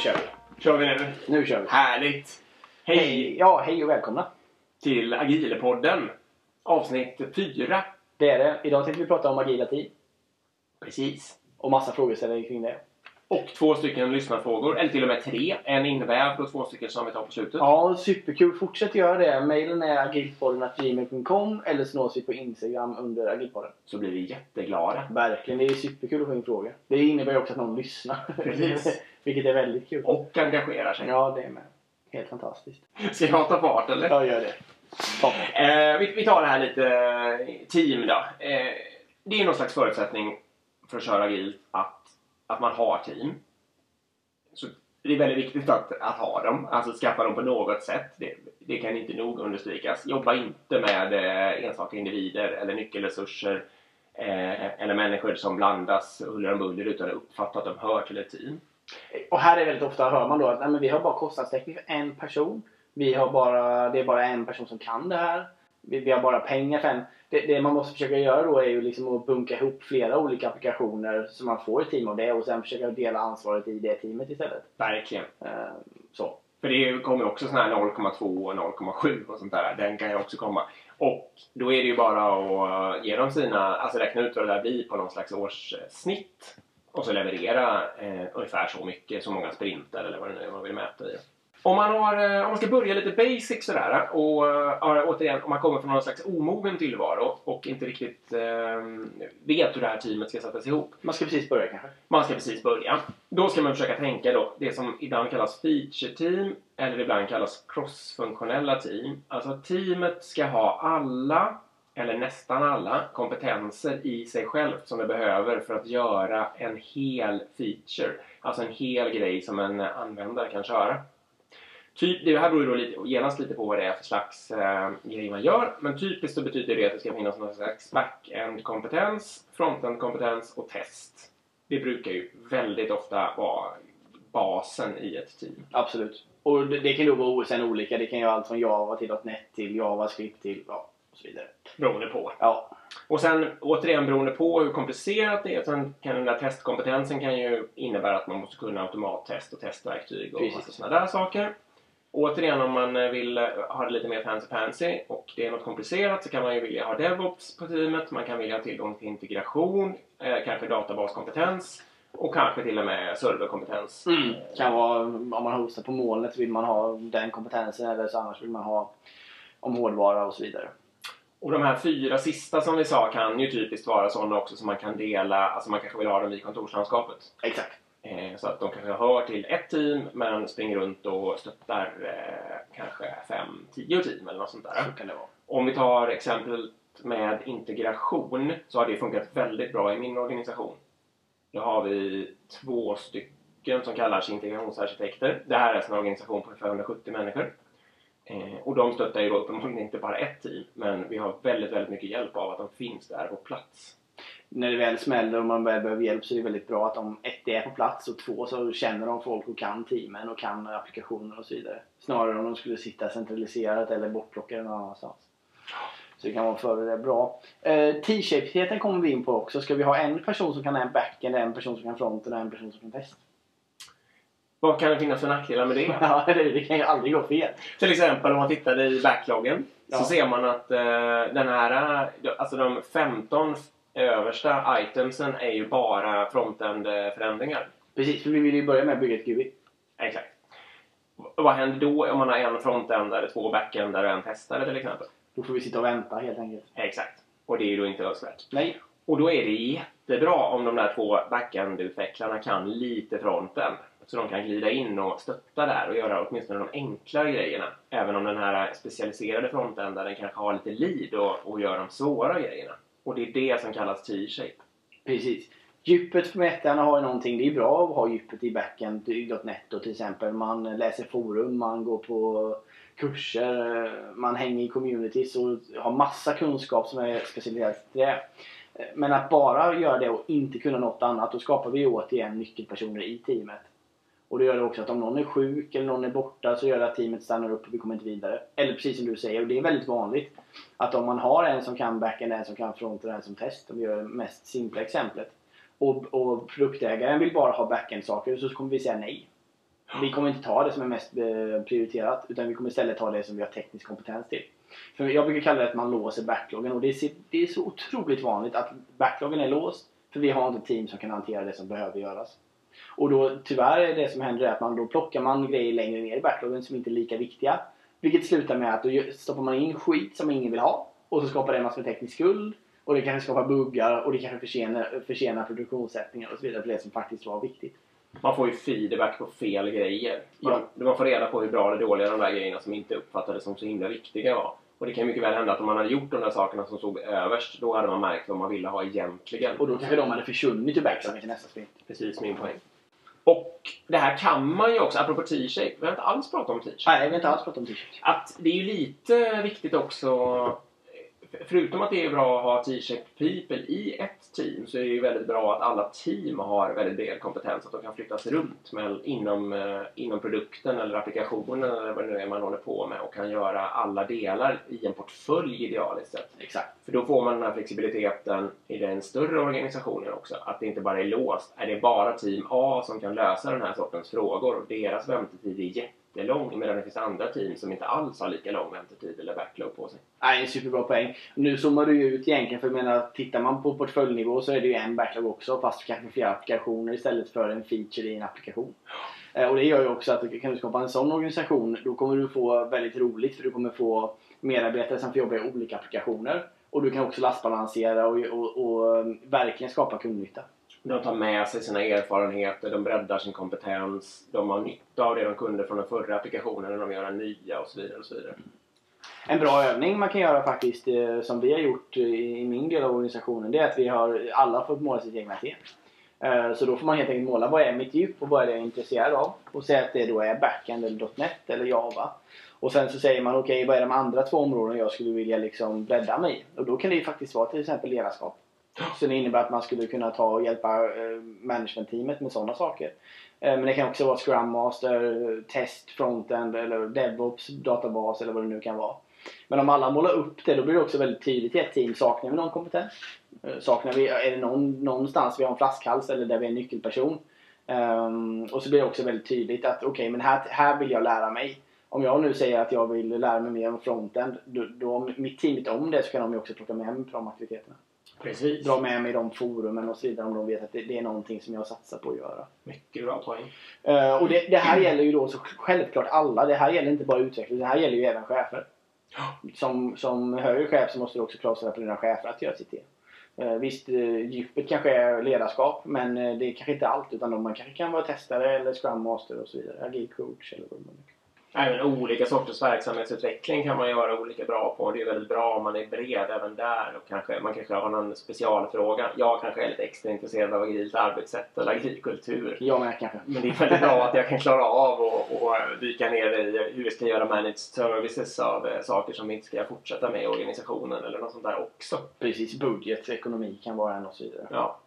Kör vi! Kör vi nu. Nu kör vi! Härligt! Hej Ja, hej och välkomna! till Agilepodden. Avsnitt 4. Det är det. Idag tänkte vi prata om agila team Precis. och massa frågeställningar kring det. Och två stycken lyssnarfrågor, eller till och med tre. En invävd och två stycken som vi tar på slutet. Ja, superkul. Fortsätt göra det. Mailen är agilpodden.gmail.com eller så nås vi på Instagram under agilpodden. Så blir vi jätteglada. Verkligen, det är superkul att få in frågor. Det innebär ju också att någon lyssnar. Precis. Vilket är väldigt kul. Och engagerar sig. Ja, det är med. Helt fantastiskt. Ska jag ta fart eller? Ja, gör det. Eh, vi, vi tar det här lite eh, team då. Eh, det är någon slags förutsättning för att köra agilt att, att man har team. Så det är väldigt viktigt att, att ha dem, alltså skaffa dem på något sätt. Det, det kan inte nog understrykas. Jobba inte med eh, enstaka individer eller nyckelresurser eh, eller människor som blandas huller om buller utan att uppfatta att de hör till ett team. Och här är väldigt ofta hör man då att nej, men vi har bara kostnadstäckning för en person. Vi har bara, det är bara en person som kan det här. Vi, vi har bara pengar för en. Det, det man måste försöka göra då är ju liksom att bunka ihop flera olika applikationer så man får ett team av det och sen försöka dela ansvaret i det teamet istället. Verkligen. Eh, så. För det kommer också sån här 0,2 och 0,7 och sånt där. Den kan ju också komma. Och då är det ju bara att ge dem sina, alltså räkna ut vad det där blir på någon slags årssnitt. Och så leverera eh, ungefär så mycket, så många sprinter eller vad det nu är man vill mäta i. Om man, har, eh, om man ska börja lite basic sådär och äh, återigen om man kommer från någon slags omogen tillvaro och inte riktigt äh, vet hur det här teamet ska sättas ihop. Man ska precis börja kanske. Man ska precis börja. Då ska man försöka tänka då det som ibland kallas feature team eller ibland kallas crossfunktionella team. Alltså teamet ska ha alla eller nästan alla kompetenser i sig självt som det behöver för att göra en hel feature. Alltså en hel grej som en användare kan köra. Typ, det här beror ju då lite, genast lite på vad det är för slags eh, grej man gör. Men typiskt så betyder det att det ska finnas någon slags back-end-kompetens, front-end-kompetens och test. Det brukar ju väldigt ofta vara basen i ett team. Absolut. Och det, det kan då vara sen olika. Det kan ju allt från Java till .NET till JavaScript till ja, och så vidare. Beroende på. Ja, Och sen återigen beroende på hur komplicerat det är. Sen kan den där testkompetensen kan ju innebära att man måste kunna automattest och testverktyg och Precis. massa sådana där saker. Återigen om man eh, vill eh, ha det lite mer fancy-pansy och det är något komplicerat så kan man ju vilja ha DevOps på teamet. Man kan vilja ha tillgång till integration, eh, kanske databaskompetens och kanske till och med serverkompetens. Mm. Kan vara om man hostar på molnet vill man ha den kompetensen eller så annars vill man ha om hårdvara och så vidare. Och de här fyra sista som vi sa kan ju typiskt vara sådana också som man kan dela, alltså man kanske vill ha dem i kontorslandskapet. Exakt. Eh, Så att de kanske hör till ett team men springer runt och stöttar eh, kanske fem, tio team eller något sånt där. Så kan det vara. Om vi tar exemplet med integration så har det funkat väldigt bra i min organisation. Då har vi två stycken som kallar sig integrationsarkitekter. Det här är en organisation på ungefär 170 människor. Eh, och de stöttar ju då uppenbarligen inte bara ett team men vi har väldigt, väldigt mycket hjälp av att de finns där på plats. När det väl smäller och man väl behöver hjälp så är det väldigt bra att de ett är på plats och två så känner de folk och kan teamen och kan applikationer och så vidare. Snarare om de skulle sitta centraliserat eller bortplockade någon annanstans. Så det kan vara före det bra. Eh, T-shapetheten kommer vi in på också. Ska vi ha en person som kan en backend, en person som kan fronten och en person som kan test? Vad kan det finnas för nackdelar med det? Ja, det kan ju aldrig gå fel. Till exempel om man tittar i backloggen Ja. så ser man att eh, den här, alltså de 15 översta itemsen är ju bara frontend-förändringar. Precis, för vi vill ju börja med att bygga ett GUI. Exakt. Vad händer då om man har en frontendare, två backendare och en testare till exempel? Då får vi sitta och vänta helt enkelt. Exakt. Och det är ju då inte önskvärt. Nej. Och då är det jättebra om de där två backend-utvecklarna kan lite frontend. Så de kan glida in och stötta där och göra åtminstone de enklare grejerna. Även om den här specialiserade frontendaren kanske har lite lead och, och gör de svåra grejerna. Och det är det som kallas T-shape. Precis. Djupet för mätarna har ju någonting. Det är bra att ha djupet i backen, i .NET till exempel. Man läser forum, man går på kurser, man hänger i communities och har massa kunskap som är specialiserat till det. Men att bara göra det och inte kunna något annat, då skapar vi återigen nyckelpersoner i teamet. Och det gör det också att om någon är sjuk eller någon är borta så gör det att teamet stannar upp och vi kommer inte vidare. Eller precis som du säger, och det är väldigt vanligt. Att om man har en som kan backen, en som kan front och en som test, om vi gör det mest simpla exemplet. Och, och produktägaren vill bara ha backend-saker så kommer vi säga nej. Vi kommer inte ta det som är mest eh, prioriterat utan vi kommer istället ta det som vi har teknisk kompetens till. För jag brukar kalla det att man låser backloggen och det är, så- det är så otroligt vanligt att backloggen är låst för vi har inte ett team som kan hantera det som behöver göras. Och då tyvärr är det som händer är att man då plockar man grejer längre ner i backloggen som inte är lika viktiga. Vilket slutar med att då stoppar man in skit som ingen vill ha och så skapar det en massa teknisk skuld och det kanske skapar buggar och det kanske försenar, försenar produktionssättningar och så vidare för det som faktiskt var viktigt. Man får ju feedback på fel grejer. Man, Ja. man får reda på hur bra eller dåliga de där grejerna som inte uppfattades som så himla viktiga var. Och det kan mycket väl hända att om man hade gjort de där sakerna som stod överst, då hade man märkt vad man ville ha egentligen. Och då kanske de hade försvunnit ur backloggen till nästa sprint. Precis min poäng. Och det här kan man ju också, apropå T-shape, vi har inte alls pratat om T-shape. Nej, vi har inte alls pratat om t-shirt. Att det är ju lite viktigt också, förutom att det är bra att ha T-shape people i ett team, så är det ju väldigt bra att alla team har väldigt bred kompetens, att de kan flyttas runt med, inom, eh, inom produkten eller applikationen eller vad det nu är man håller på med och kan göra alla delar i en portfölj idealiskt sett. Exakt. För då får man den här flexibiliteten i den större organisationen också. Att det inte bara är låst. Är det bara team A som kan lösa den här sortens frågor och deras väntetid är jättelång medan det finns andra team som inte alls har lika lång väntetid eller backlog på sig. Nej, en superbra poäng. Nu zoomar du ju ut egentligen för jag menar, tittar man på portföljnivå så är det ju en backlog också fast kanske flera applikationer istället för en feature i en applikation. Eh, och det gör ju också att kan du skapa en sån organisation då kommer du få väldigt roligt för du kommer få medarbetare som får jobba i olika applikationer. Och du kan också lastbalansera och, och, och eh, verkligen skapa kundnytta. De tar med sig sina erfarenheter, de breddar sin kompetens, de har nytta av det de kunde från den förra applikationen när de gör den nya och så vidare. Och så vidare. En bra övning man kan göra faktiskt, eh, som vi har gjort i min del av organisationen, det är att vi har alla fått måla sitt egna team. Eh, så då får man helt enkelt måla vad är mitt djup och vad är det jag är intresserad av. Och säga att det då är backend eller .NET eller Java. Och sen så säger man okej, vad är de andra två områden jag skulle vilja liksom bredda mig i? Och då kan det ju faktiskt vara till exempel ledarskap. Så det innebär att man skulle kunna ta och hjälpa eh, managementteamet med sådana saker. Eh, men det kan också vara Scrum Master, test, frontend eller DevOps, databas eller vad det nu kan vara. Men om alla målar upp det då blir det också väldigt tydligt i ett team. Saknar vi någon kompetens? Eh, saknar vi, är det någon, någonstans vi har en flaskhals eller där vi är en nyckelperson? Um, och så blir det också väldigt tydligt att okej, men här, här vill jag lära mig. Om jag nu säger att jag vill lära mig mer om frontend, då, då om mitt team vet om det så kan de ju också plocka med mig på de aktiviteterna. Precis. Dra med mig de forumen och så vidare om de vet att det, det är någonting som jag satsar på att göra. Mycket bra poäng. Eh, och det, det här gäller ju då så självklart alla. Det här gäller inte bara utvecklare, det här gäller ju även chefer. Som, som högre chef så måste du också kravställa på dina chefer att göra sitt. Eh, visst, eh, djupet kanske är ledarskap men det är kanske inte allt utan de- man kanske kan vara testare eller scrum master och så vidare. Agil coach eller vad det nu kan Även olika sorters verksamhetsutveckling kan man göra olika bra på. Det är väldigt bra om man är bred även där. Och kanske, man kanske har någon specialfråga. Jag kanske är lite extra intresserad av agilt arbetssätt eller agil kultur. Jag med kanske. Men det är väldigt bra att jag kan klara av och, och dyka ner i hur vi ska göra managed services av eh, saker som vi inte ska fortsätta med i organisationen eller något sånt där också. Precis, budget, ekonomi kan vara en och så vidare. Ja.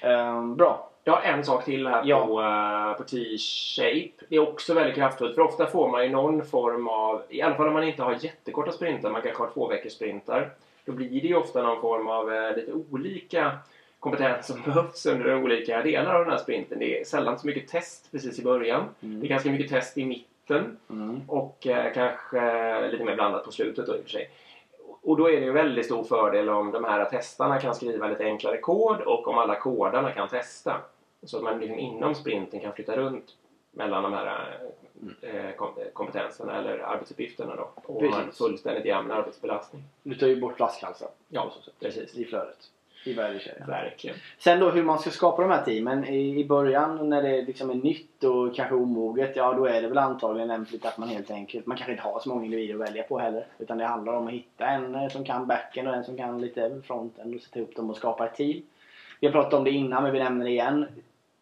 Eh, bra. Jag har en sak till här Ja. på, eh, på T-shape. Det är också väldigt kraftfullt för ofta får man ju någon form av, i alla fall om man inte har jättekorta sprintar, man kanske har två veckors sprintar. Då blir det ju ofta någon form av eh, lite olika kompetens som behövs under olika delar av den här sprinten. Det är sällan så mycket test precis i början. Det är ganska mycket test i mitten Mm. och eh, kanske lite mer blandat på slutet då i och för sig. Och då är det en väldigt stor fördel om de här testarna kan skriva lite enklare kod och om alla kodarna kan testa. Så att man liksom inom sprinten kan flytta runt mellan de här eh, kom- kompetenserna eller arbetsuppgifterna då. Och man har en Precis. fullständigt jämn arbetsbelastning. Du tar ju bort flaskhalsar. Ja, precis. I flödet. I. Verkligen. Sen då hur man ska skapa de här teamen. I, början när det liksom är nytt och kanske omoget. Ja då är det väl antagligen lämpligt att man helt enkelt. Man kanske inte har så många individer att välja på heller. Utan det handlar om att hitta en eh, som kan backen och en som kan lite fronten. Och sätta ihop dem och skapa ett team. Vi har pratat om det innan men vi nämner det igen.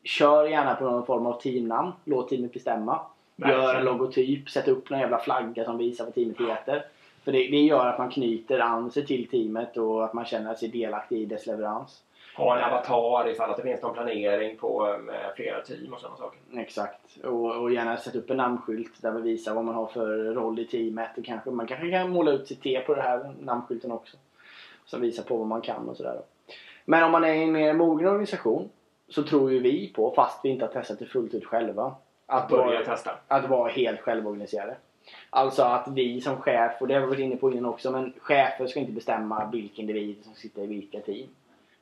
Kör gärna på någon form av teamnamn. Låt teamet bestämma. Gör en Verkligen. logotyp. Sätt upp någon jävla flagga som visar vad teamet heter. För det, det gör att man knyter an sig till teamet och att man känner sig delaktig i dess leverans. Ha en avatar ifall att det finns någon planering på eh, flera team och sådana saker. Exakt. Och, och gärna sätta upp en namnskylt där vi visar vad man har för roll i teamet. Och kanske, man kanske kan måla ut sitt T på den här namnskylten också. Som visar på vad man kan och sådär. Men om man är i en mer mogen organisation så tror ju vi på, fast vi inte har testat det fullt ut själva, Att Börja vara, testa. att vara helt självorganiserade. Alltså att vi som chef, och det har vi varit inne på innan också, men chefer ska inte bestämma vilka individer som sitter i vilka team.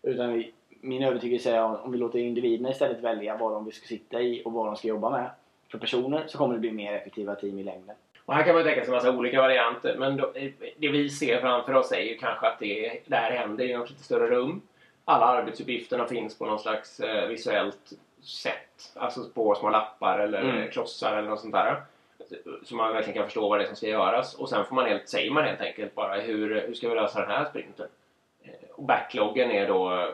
Utan vi, min övertygelse är att om vi låter individerna istället välja vad de ska sitta i och vad de ska jobba med för personer så kommer det bli mer effektiva team i längden. Och här kan man tänka sig en massa olika varianter. Men då, det vi ser framför oss är ju kanske att det, det här händer i något lite större rum. Alla arbetsuppgifterna finns på någon slags eh, visuellt sätt. Alltså på små lappar eller Mm. klossar eller något sånt där. Så man verkligen kan förstå vad det är som ska göras. Och sen får man helt, säger man helt enkelt bara hur, hur ska vi lösa den här sprinten? Eh, och backloggen är då,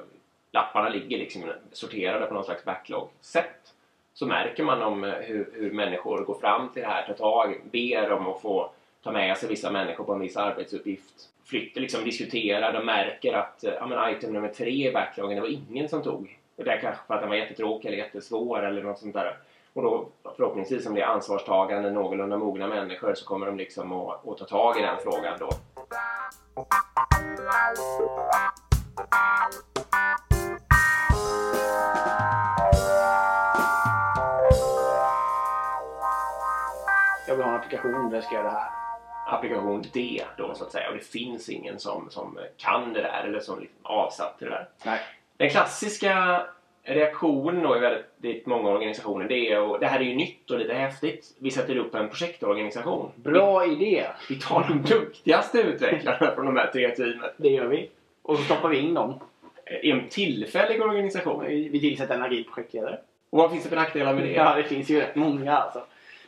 lapparna ligger liksom sorterade på någon slags backlog-sätt. Så märker man om eh, hur, hur människor går fram till det här, tar tag, ber om att få ta med sig vissa människor på en viss arbetsuppgift. Flyttar, liksom diskuterar, de märker att eh, ja, men item nummer tre i backloggen, det var ingen som tog. Och det är kanske för att den var jättetråkig eller jättesvår eller något sånt där. Och då förhoppningsvis om det är ansvarstagande, någorlunda mogna människor så kommer de liksom att, att ta tag i den frågan då. Jag vill ha en applikation där jag ska göra det här. Applikation D då så att säga och det finns ingen som, som kan det där eller som liksom avsatt till det där. Nej. Den klassiska reaktionen då i väldigt många organisationer det är och det här är ju nytt och lite häftigt. Vi sätter upp en projektorganisation. Bra idé! Vi, vi tar de duktigaste utvecklarna från de här tre teamen Det gör vi. Och så stoppar vi in dem. i en tillfällig organisation. Vi tillsätter en agil projektledare. Och vad finns det för nackdelar med det? Ja, det finns ju rätt många alltså.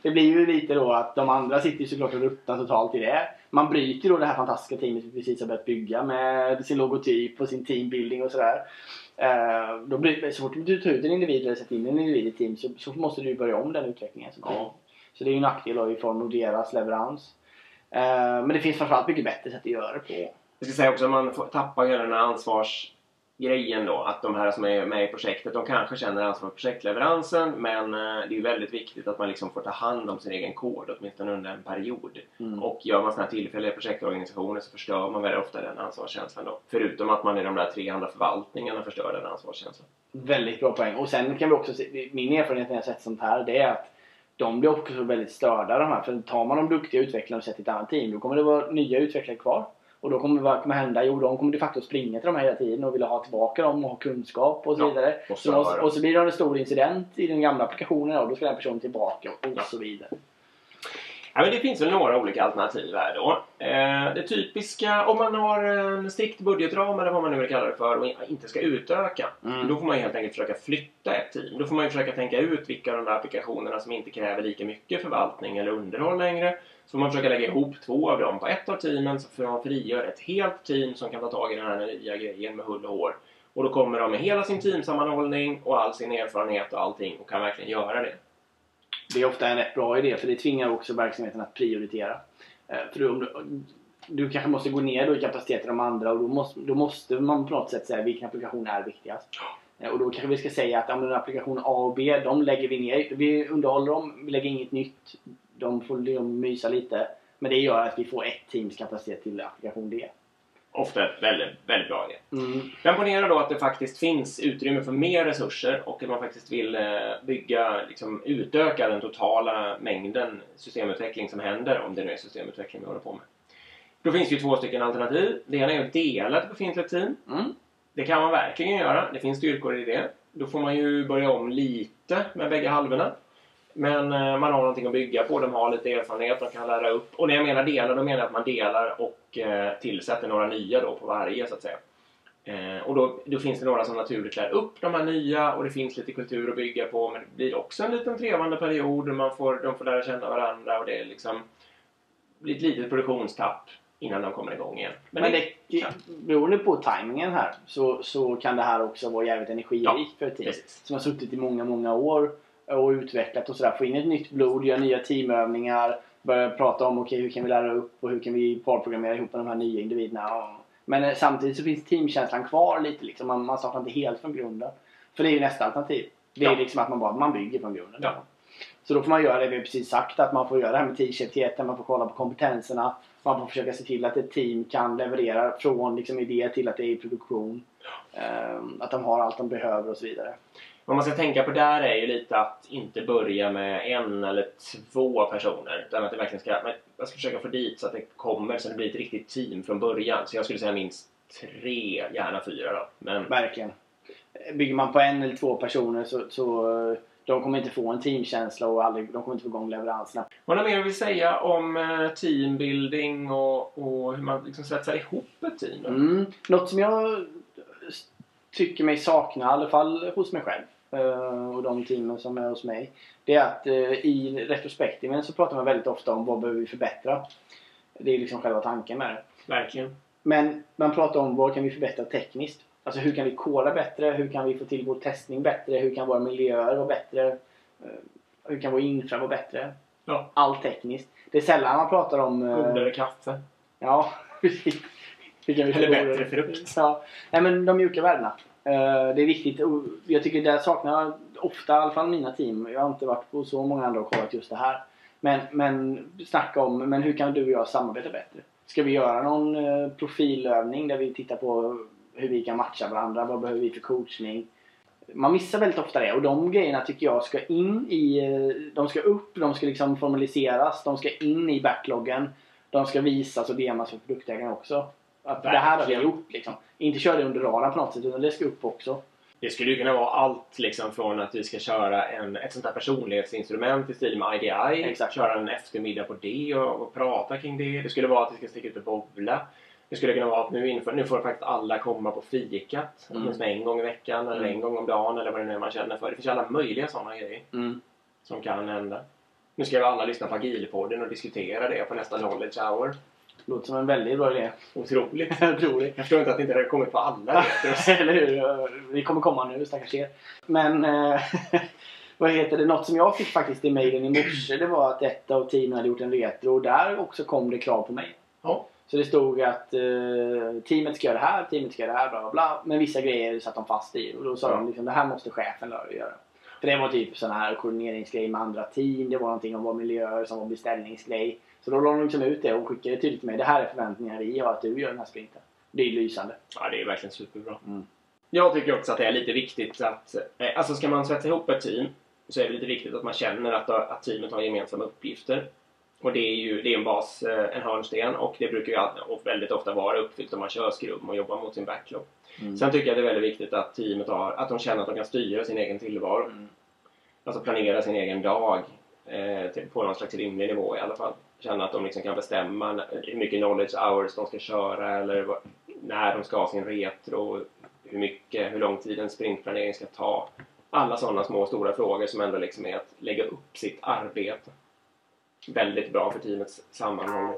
Det blir ju lite då att de andra sitter ju såklart och ruttnar totalt i det. Man bryter då det här fantastiska teamet vi precis har börjat bygga med sin logotyp och sin teambuilding och sådär. Eh, då blir, så fort du tar ut en individ eller sätter in en individ i team så, så måste du börja om den utvecklingen. team. Ja. Så det är ju en nackdel då i form av deras leverans. Eh, men det finns framförallt mycket bättre sätt att göra det på. Jag ska säga också att man får tappa hela den här ansvarsgrejen då. Att de här som är med i projektet, de kanske känner ansvar för projektleveransen men eh, det är väldigt viktigt att man liksom får ta hand om sin egen kod åtminstone under en period. Mm. Och gör man sådana här tillfälliga projektorganisationer så förstör man väldigt ofta den ansvarskänslan då. Förutom att man i de där tre andra förvaltningarna förstör den ansvarskänslan. Väldigt bra poäng. Och sen kan vi också se, min erfarenhet när jag sett sånt här det är att de blir också väldigt störda de här. För tar man de duktiga utvecklarna och sätter i ett annat team då kommer det vara nya utvecklare kvar. Och då kommer vad kommer hända? Jo, de kommer de facto springa till de här hela tiden och vilja ha tillbaka dem och ha kunskap och så Ja, vidare. och Så, och, störa. och så blir det en stor incident i den gamla applikationen och då ska den personen tillbaka och Ja. så vidare. Ja, men det finns väl några olika alternativ här då. Eh, det typiska, om man har en strikt budgetram eller vad man nu vill kalla det för och inte ska utöka. Mm. Då får man helt enkelt försöka flytta ett team. Då får man försöka tänka ut vilka av de där applikationerna som inte kräver lika mycket förvaltning eller underhåll längre. Så får man försöka lägga ihop två av dem på ett av teamen så får man frigöra ett helt team som kan ta tag i den här nya grejen med hull och hår. Och då kommer de med hela sin teamsammanhållning och all sin erfarenhet och allting och kan verkligen göra det. Det är ofta en rätt bra idé för det tvingar också verksamheten att prioritera. Eh, för du, om du, du kanske måste gå ner då i kapacitet till de andra och då måste, då måste man på något sätt säga vilken applikation är viktigast. Eh, och då kanske vi ska säga att ja, applikation A och B, de lägger vi ner. Vi underhåller dem, vi lägger inget nytt. De får de mysa lite. Men det gör att vi får ett teams kapacitet till applikation D. Ofta väldigt, väldigt bra idé. Mm. Men ponera då att det faktiskt finns utrymme för mer resurser och att man faktiskt vill eh, bygga, liksom utöka den totala mängden systemutveckling som händer, om det nu är systemutveckling vi håller på med. Då finns det ju två stycken alternativ. Det ena är att dela ett befintligt team. Mm. Det kan man verkligen göra. Det finns styrkor i det. Då får man ju börja om lite med bägge halvorna. Men eh, man har någonting att bygga på. De har lite erfarenhet. De kan lära upp. Och när jag menar dela, då menar jag att man delar och eh, tillsätter några nya då på varje så att säga. Eh, och då, då finns det några som naturligt lär upp de här nya och det finns lite kultur att bygga på. Men det blir också en liten trevande period. och Man får, de får lära känna varandra och det är liksom ett litet produktionstapp innan de kommer igång igen. Men, det, beroende på tajmingen här så, så kan det här också vara jävligt energirikt för ett team. som har suttit i många, många år och utvecklat och sådär. Få in ett nytt blod, göra nya teamövningar, börja prata om okej hur kan vi lära upp och hur kan vi parprogrammera ihop med de här nya individerna. Men eh, samtidigt så finns teamkänslan kvar lite liksom. Man, man startar inte helt från grunden. För det är ju nästa alternativ. Det är Ja. liksom att man bara man bygger från grunden. Ja. Så då får man göra det vi precis sagt att man får göra det här med teamkänsligheten, man får kolla på kompetenserna. Man får försöka se till att ett team kan leverera från liksom idé till att det är i produktion. Ehm, att de har allt de behöver och så vidare. Vad man ska tänka på där är ju lite att inte börja med en eller två personer. Utan att det verkligen ska, jag ska försöka få dit så att det kommer så att det blir ett riktigt team från början. Så jag skulle säga minst tre, gärna fyra då. Men Verkligen. Bygger man på en eller två personer så, så eh, de kommer inte få en teamkänsla och aldrig, de kommer inte få igång leveranserna. Har du något mer vill säga om eh, teambuilding och, och hur man liksom svetsar ihop ett team? Mm. Något som jag tycker mig sakna, i alla fall hos mig själv och de teamen som är hos mig. Det är att eh, i retrospektiven så pratar man väldigt ofta om vad behöver vi förbättra. Det är liksom själva tanken med det. Verkligen. Men man pratar om vad kan vi förbättra tekniskt. Alltså hur kan vi koda bättre? Hur kan vi få till vår testning bättre? Hur kan våra miljöer vara bättre? Eh, Hur kan vår infra vara bättre? Ja. Allt tekniskt. Det är sällan man pratar om... eh, Godare kaffe. Ja, precis. Eller bättre frukt. Ja. Nej men de mjuka värdena. Eh, det är viktigt. Jag tycker det saknar jag ofta, i alla fall mina team. Jag har inte varit på så många andra och kollat just det här. Men, men snacka om, men hur kan du och jag samarbeta bättre? Ska vi göra någon eh, profilövning där vi tittar på hur vi kan matcha varandra? Vad behöver vi för coachning? Man missar väldigt ofta det och de grejerna tycker jag ska in i... Eh, de ska upp, de ska liksom formaliseras, de ska in i backloggen. De ska visas och demas för produktägarna också. Att det här har vi Verkligen. gjort liksom. Inte köra det under radarn på något sätt utan det ska upp också. Det skulle ju kunna vara allt liksom från att vi ska köra en, ett sånt här personlighetsinstrument i stil med IDI. Exakt. Köra en eftermiddag på det och, och prata kring det. Det skulle vara att vi ska sticka ut och bowla. Det skulle kunna vara att nu, inför, nu får faktiskt alla komma på fikat. Mm. Åtminstone en gång i veckan eller Mm. en gång om dagen eller vad det nu är man känner för. Det finns alla möjliga sådana grejer Mm. som kan hända. Nu ska vi alla lyssna på Agilpodden och diskutera det på nästa knowledge hour. Låter som en väldigt bra idé. Otroligt. Roligt. Jag förstår inte att det inte har kommit på alla. Eller hur? Vi kommer komma nu, stackars er. Men eh, vad heter det? Något som jag fick faktiskt i mejlen i morse det var att ett av teamen hade gjort en retro och där också kom det krav på mig. Ja. Så det stod att eh, teamet ska göra det här, teamet ska göra det här, bla bla bla. Men vissa grejer satt de fast i och då sa Ja. de liksom det här måste chefen göra. För det var typ sån här koordineringsgrej med andra team. Det var någonting om våra miljöer som var beställningsgrej. Så då la de liksom ut det och skickade tydligt till mig. Det här är förväntningar vi har att du gör den här sprinten. Det är lysande. Ja, det är verkligen superbra. Mm. Jag tycker också att det är lite viktigt att... Eh, alltså ska man svetsa ihop ett team så är det lite viktigt att man känner att, att teamet har gemensamma uppgifter. Och det är ju det är en bas, eh, en hörnsten och det brukar ju alltid, väldigt ofta vara uppfyllt om man kör skrum och jobbar mot sin backlog. Mm. Sen tycker jag det är väldigt viktigt att teamet har, att de känner att de kan styra sin egen tillvaro. Mm. Alltså planera sin egen dag eh, på någon slags rimlig nivå i alla fall. Känna att de liksom kan bestämma hur mycket knowledge hours de ska köra eller när de ska ha sin retro, hur mycket, hur lång tid en sprintplanering ska ta. Alla sådana små och stora frågor som ändå liksom är att lägga upp sitt arbete. Väldigt bra för teamets sammanhållning.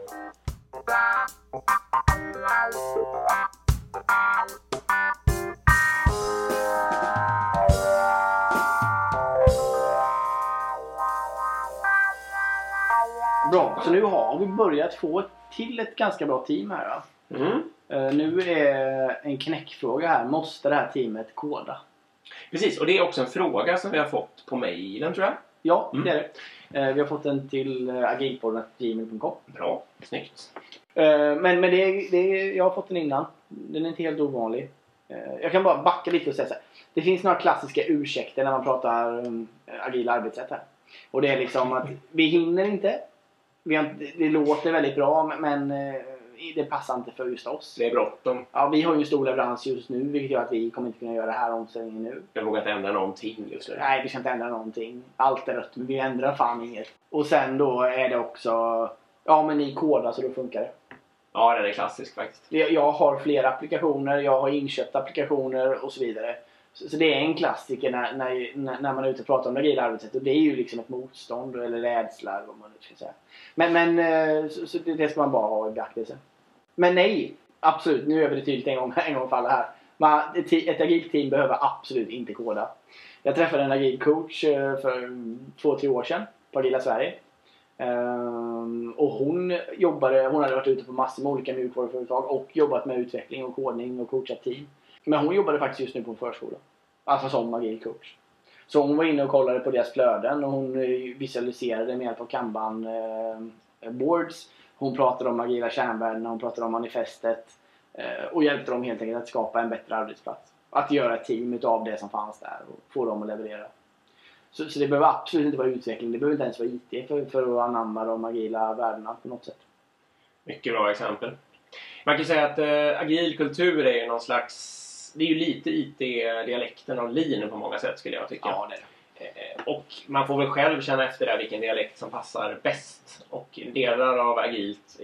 Bra, så nu har vi börjat få till ett ganska bra team här. Va? Mm. Eh, nu är en knäckfråga här. Måste det här teamet koda? Precis, och det är också en fråga som vi har fått på mejlen tror jag. Ja, Mm. det är det. Eh, vi har fått den till uh, agilpodden.gmail.com. Bra, snyggt. Eh, men men det, det, jag har fått den innan. Den är inte helt ovanlig. Eh, jag kan bara backa lite och säga så här. Det finns några klassiska ursäkter när man pratar agila arbetssätt här. Och det är liksom att vi hinner inte. Det låter väldigt bra men eh, det passar inte för just oss. Det är bråttom. Ja, vi har ju en stor leverans just nu vilket gör att vi kommer inte kunna göra det här omställningen nu. Jag vågar inte ändra någonting just nu. Nej, vi ska inte ändra någonting. Allt är rött, men vi ändrar fan inget. Och sen då är det också... Ja, men ni kodar så då funkar det. Ja, den är klassisk faktiskt. Jag jag har flera applikationer, jag har inköpta applikationer och så vidare. Så, så det är en klassiker när, när, när man är ute och pratar om det agila arbetssätt. Och det är ju liksom ett motstånd eller rädsla eller vad man nu ska säga. Men, men eh, så, så det, det ska man bara ha i beaktelse. Men nej, absolut. Nu är det tydligt en gång, en gång för alla här. Man, ett, ett agilt team behöver absolut inte koda. Jag träffade en agil coach eh, för mm, två, tre år sedan på Agila Sverige. Ehm, och hon jobbade, hon hade varit ute på massor med olika mjukvaruföretag och jobbat med utveckling och kodning och coachat team. Men hon jobbade faktiskt just nu på en förskola. Alltså som agil coach. Så hon var inne och kollade på deras flöden och hon eh, visualiserade med hjälp av kanban eh, boards. Hon pratade om agila kärnvärden, hon pratade om manifestet eh, och hjälpte dem helt enkelt att skapa en bättre arbetsplats. att göra ett team utav det som fanns där och få dem att leverera. Så, så det behöver absolut inte vara utveckling. Det behöver inte ens vara IT för, för att anamma de agila värdena på något sätt. Mycket bra exempel. Man kan säga att eh, agil kultur är ju någon slags... Det är ju lite IT-dialekten av lean på många sätt skulle jag tycka. Ja, det. Eh, Och man får väl själv känna efter där vilken dialekt som passar bäst. Och delar av agilt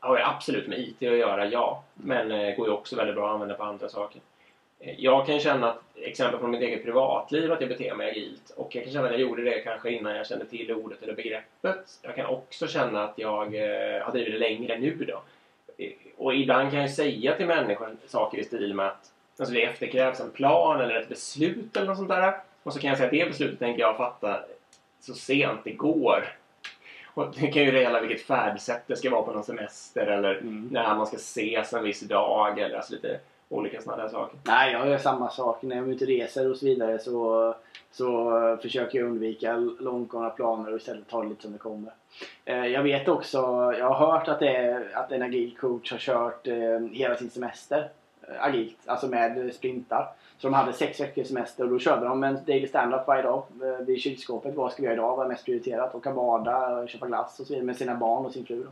har ju absolut med IT att göra, ja. Men eh, går ju också väldigt bra att använda på andra saker. Eh, Jag kan känna, att, exempel från mitt eget privatliv, att jag beter mig agilt. Och jag kan känna att jag gjorde det kanske innan jag kände till ordet eller begreppet. Jag kan också känna att jag har drivit det längre nu då. Och ibland kan jag säga till människor saker i stil med att alltså det efterkrävs en plan eller ett beslut eller något sånt där. Och så kan jag säga att det beslutet tänker jag fatta så sent det går. Och det kan ju gälla vilket färdsätt det ska vara på någon semester eller Mm. när man ska ses en viss dag eller alltså lite olika sådana där saker. Nej, jag gör samma sak. När jag är ute och reser och så vidare så, så försöker jag undvika långtgående planer och istället ta det lite som det kommer. Eh, Jag vet också, jag har hört att, det är, att en agil coach har kört eh, hela sin semester agilt, alltså med sprintar. Så de hade sex veckors semester och då körde de en daily stand-up varje dag eh, vid kylskåpet. Vad ska vi göra idag? Vad är mest prioriterat? Åka bada, köpa glass och så vidare med sina barn och sin fru. Då.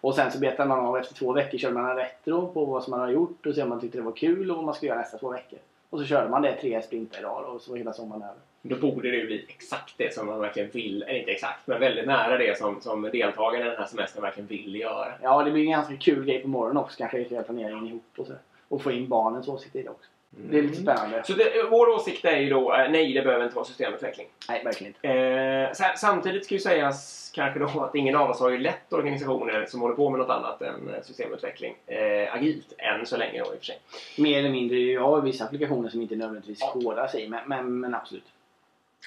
Och sen så betar man av efter två veckor körde man en retro på vad som man har gjort och se om man tyckte det var kul och vad man skulle göra nästa två veckor. Och så körde man det tre sprintar idag och så var hela sommaren över. Då borde det ju bli exakt det som man verkligen vill, eller inte exakt, men väldigt nära det som, som deltagarna i den här semestern verkligen vill göra. Ja, det blir en ganska kul grej på morgonen också kanske hela planeringen ihop och så. Och få in barnens åsikter i det också. Det är lite spännande. Så det, vår åsikt är ju då, eh, nej det behöver inte vara systemutveckling. Nej, verkligen inte. Eh, här, samtidigt ska ju sägas kanske då att ingen av oss har ju lett organisationer som håller på med något annat än eh, systemutveckling eh, agilt än så länge då i och för sig. Mer eller mindre. Jag har vissa applikationer som inte nödvändigtvis Ja. kodas i, men, men, men absolut.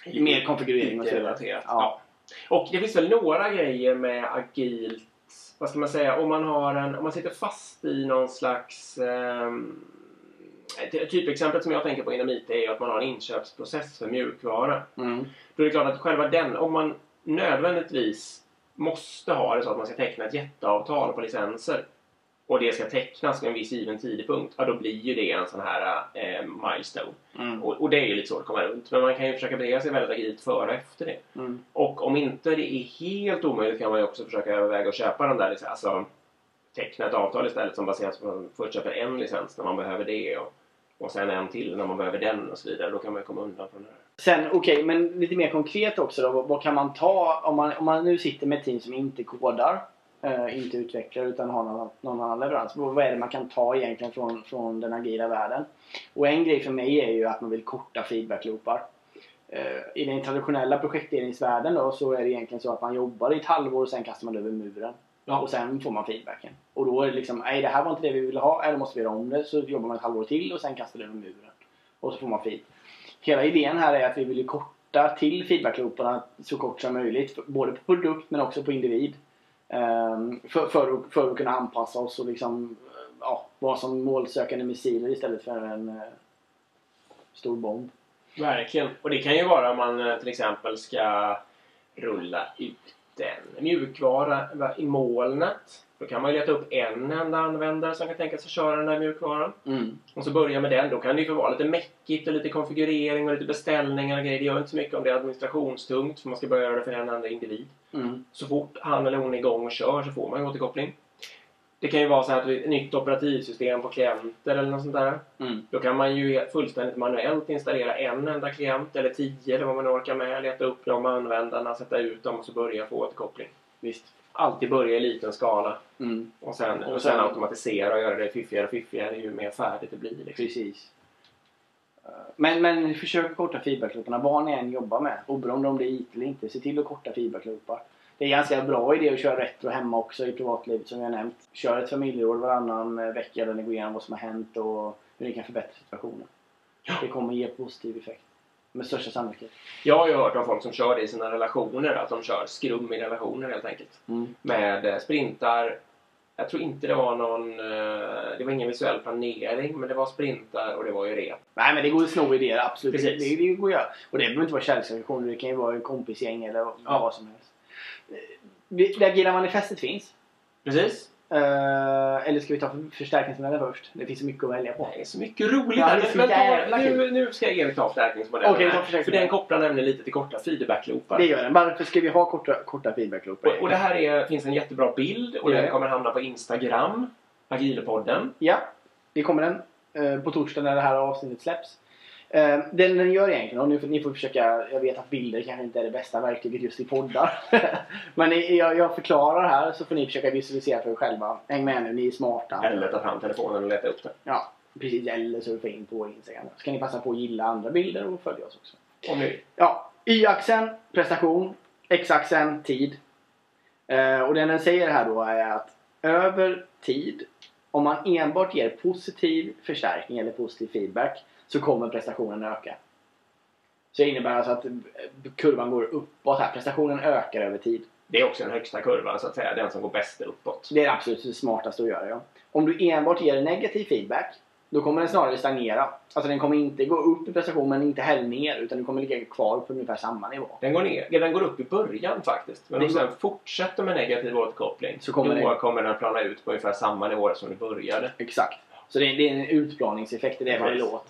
Mer konfigurering och så vidare. Ja. Ja. Och det finns väl några grejer med agilt, vad ska man säga, om man har en, om man sitter fast i någon slags ett typexemplet som jag tänker på inom IT är att man har en inköpsprocess för mjukvara. Mm. Då är det klart att själva den, om man nödvändigtvis måste ha det så att man ska teckna ett jätteavtal på licenser och det ska tecknas vid en viss given tidpunkt, ja då blir ju det en sån här eh, milestone. Mm. Och, och det är ju lite svårt att komma runt. Men man kan ju försöka bete sig väldigt agilt före och efter det. Mm. Och om inte det är helt omöjligt kan man ju också försöka överväga att köpa den där licensen. Alltså teckna ett avtal istället som baseras på att man först köper en licens när man behöver det och, och sen en till när man behöver den och så vidare. Då kan man ju komma undan från det här. Sen, okej, men lite mer konkret också då. Vad, kan man ta om man, om man nu sitter med ett team som inte kodar, inte utvecklar utan har någon, någon annan leverans. Vad är det man kan ta egentligen från, från den agila världen? Och en grej för mig är ju att man vill korta feedbackloopar. Eh, I den traditionella projekteringsvärlden då så är det egentligen så att man jobbar i ett halvår och sen kastar man över muren. Ja. Och sen får man feedbacken. Och då är det liksom, nej det här var inte det vi ville ha, eller måste vi göra om det. Så jobbar man ett halvår till och sen kastar det över muren. Och så får man feed. Hela idén här är att vi vill korta till feedbacklooparna så kort som möjligt. Både på produkt men också på individ. Ehm, för, för, att, för att kunna anpassa oss och liksom ja, vara som målsökande missiler istället för en eh, stor bomb. Verkligen. Och det kan ju vara om man eh, till exempel ska rulla ut en mjukvara i molnet. Då kan man ju leta upp en enda användare som kan tänka sig köra den där mjukvaran. Mm. Och så börja med den. Då kan det ju få vara lite mäckigt och lite konfigurering och lite beställningar och grejer. Det gör inte så mycket om det är administrationstungt för man ska börja göra det för en enda individ. Mm. Så fort han eller hon är igång och kör så får man ju återkoppling. Det kan ju vara så här att ett nytt operativsystem på klienter eller något sånt där. Mm. Då kan man ju fullständigt manuellt installera en enda klient eller tio eller vad man orkar med. Leta upp de användarna, sätta ut dem och så börja få återkoppling. Visst. Alltid börja i liten skala Mm. och sen, Och sen- automatisera och göra det fiffigare och fiffigare ju mer färdigt det blir. Liksom. Precis. Men, men försök korta feedbacklooparna vad ni än jobbar med. Oberoende om det är IT eller inte. Se till att korta feedbackloopar. Det är ganska bra idé att köra retro hemma också i privatlivet som jag nämnt. Kör ett familjeråd varannan vecka där ni går igenom vad som har hänt och hur ni kan förbättra situationen. Det kommer ge positiv effekt. Med största sannolikhet. Jag har ju hört om folk som kör det i sina relationer, att de kör skrum i relationer helt enkelt. Mm. Med eh, sprintar. Jag tror inte det var någon, eh, det var ingen visuell planering, men det var sprintar och det var ju rep. Nej men det går att sno idéer absolut. Det, Precis. det, det går göra. Och det behöver inte vara kärleksrelationer. Det kan ju vara en kompisgäng eller Ja. vad som helst. Eh, Det agila manifestet finns. Precis. Eh, eller ska vi ta för- förstärkningsmodellen först? Det finns så mycket att välja på. Det är så mycket roligt Ja, Men ta, nu, nu ska Erik ta förstärkningsmodellen. Tar här, för den kopplar nämligen lite till korta feedback-loopar. Det gör den. Varför ska vi ha korta, korta feedbackloopar? Och, och det här är, finns en jättebra bild och den kommer hamna på Instagram, Agilepodden. Ja, det kommer den eh, på torsdag när det här avsnittet släpps. Eh, den den gör egentligen, och nu får, ni får försöka, jag vet att bilder kanske inte är det bästa verktyget just i poddar. Men jag, jag förklarar här så får ni försöka visualisera för er själva. Häng med nu, ni är smarta. Eller ta fram telefonen och leta upp den. Ja, precis. Eller surfa in på Instagram. Så kan ni passa på att gilla andra bilder och följa oss också. Om ni. Ja, Y-axeln prestation, X-axeln tid. Eh, och det den säger här då är att över tid, om man enbart ger positiv förstärkning eller positiv feedback så kommer prestationen öka. Så det innebär alltså att kurvan går uppåt här. Prestationen ökar över tid. Det är också den högsta kurvan så att säga. Den som går bäst uppåt. Det är det absolut smartaste att göra. Ja. Om du enbart ger negativ feedback då kommer den snarare stagnera. Alltså den kommer inte gå upp i prestation men inte heller ner utan du kommer ligga kvar på ungefär samma nivå. Den går, ner, den går upp i början faktiskt. Men om du sen fortsätter med negativ återkoppling Så kommer det- kommer den plana ut på ungefär samma nivå som du började. Exakt. Så det är, det är en utplaningseffekt, det är vad det låter.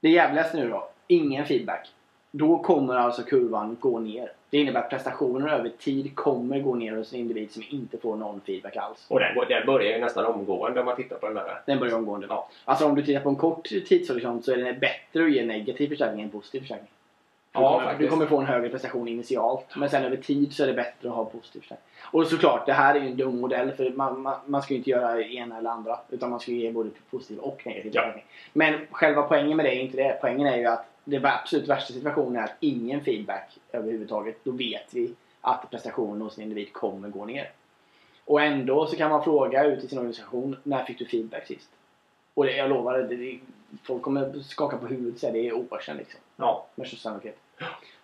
Det jävligaste nu då, ingen feedback. Då kommer alltså kurvan gå ner. Det innebär att prestationen över tid kommer gå ner hos en individ som inte får någon feedback alls. Och den, den börjar ju nästan omgående om man tittar på den där. Den börjar omgående. Ja. Alltså om du tittar på en kort tidshorisont så är det bättre att ge negativ förstärkning än positiv förstärkning. Ja, kommer, du kommer få en högre prestation initialt men sen över tid så är det bättre att ha positiv förstärkning. Och såklart, det här är ju en dum modell för man, man, man ska ju inte göra ena eller andra utan man ska ju ge både positiv och negativ Ja. förstärkning. Men själva poängen med det är inte det. Poängen är ju att det absolut värsta situationen är att ingen feedback överhuvudtaget. Då vet vi att prestationen hos en individ kommer gå ner. Och ändå så kan man fråga ut i sin organisation, när fick du feedback sist? Och det, jag lovar, det, folk kommer skaka på huvudet och säga det är år sedan liksom. Ja. Med största sannolikhet.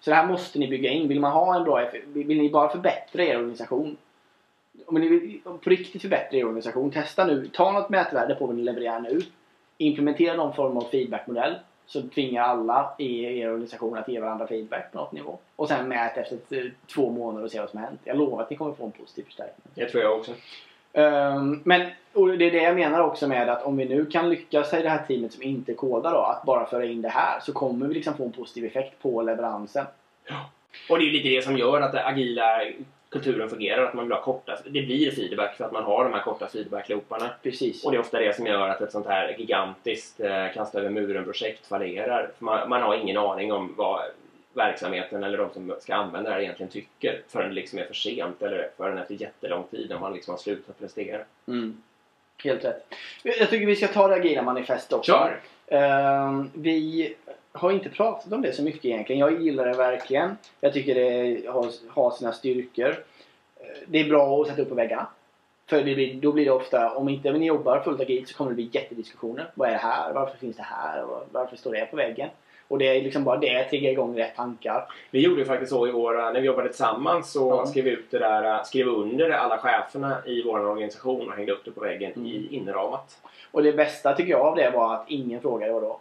Så det här måste ni bygga in. Vill man ha en bra vill ni bara förbättra er organisation om ni vill på riktigt förbättra er organisation, testa nu. Ta något mätvärde på vad ni levererar nu. Implementera någon form av feedbackmodell. Så tvingar alla i er organisation att ge varandra feedback på något nivå. Och sen mät efter två månader och se vad som har hänt. Jag lovar att ni kommer få en positiv förstärkning. Det tror jag också. Ehm, men och det är det jag menar också med att om vi nu kan lyckas i det här teamet som inte kodar då, att bara föra in det här så kommer vi liksom få en positiv effekt på leveransen. Och det är lite det som gör att den agila kulturen fungerar. Att man vill ha korta... Det blir feedback för att man har de här korta feedback-looparna. Precis. Och det är ofta det som gör att ett sånt här gigantiskt eh, kasta över muren-projekt fallerar. För man, man har ingen aning om vad verksamheten eller de som ska använda det här egentligen tycker förrän det liksom är för sent eller förrän efter jättelång tid när man liksom har slutat prestera. Mm. Helt rätt. Jag tycker vi ska ta det agila manifest också. Kör! Ehm, vi har inte pratat om det så mycket egentligen. Jag gillar det verkligen. Jag tycker det har, har sina styrkor. Eh, Det är bra att sätta upp på väggarna. För det blir, då blir det ofta, om inte ni jobbar fullt agilt så kommer det bli jättediskussioner. Vad är det här? Varför finns det här? Varför står det på väggen? Och det är liksom bara det triggar igång rätt tankar. Vi gjorde ju faktiskt så i våra, när vi jobbade tillsammans så Ja. skrev vi ut det där, skrev under alla cheferna i vår organisation och hängde upp det på väggen Mm. i inramat. Och det bästa tycker jag av det var att ingen frågade vad då.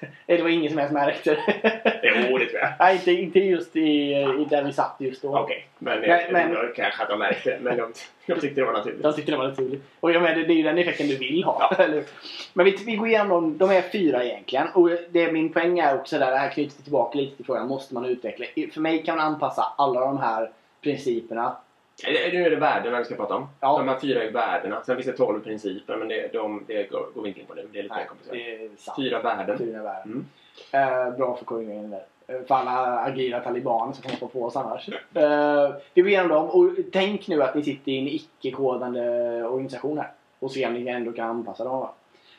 det var ingen som ens märkte det. Jo, det tror jag. Nej, inte, inte just i, i där vi satt just då. Okej, men, Men- men, men- men kanske att de märkte det, men de, de tyckte det var naturligt. Jag tyckte det var naturligt. Och jag menar, det är ju den effekten du vill ha. Ja. eller? Men vi, vi går igenom. De är fyra egentligen. Och det, min poäng är också där, det här knyter tillbaka lite till frågan, måste man utveckla? För mig kan man anpassa alla de här principerna. Nu är det värdena vi ska prata om. Ja. De här fyra är värdena. Sen finns det tolv principer, men det, de, det går, går vi inte in på nu. Det är lite mer Nej, komplicerat. är sant. Fyra värden. Fyra värden. Mm. Eh, bra förkortning där. Eh, För alla agila talibaner som kommer på oss annars. Eh, vi går igenom dem och tänk nu att ni sitter i en icke-kodande organisation här. Och se om ni ändå kan anpassa dem. va?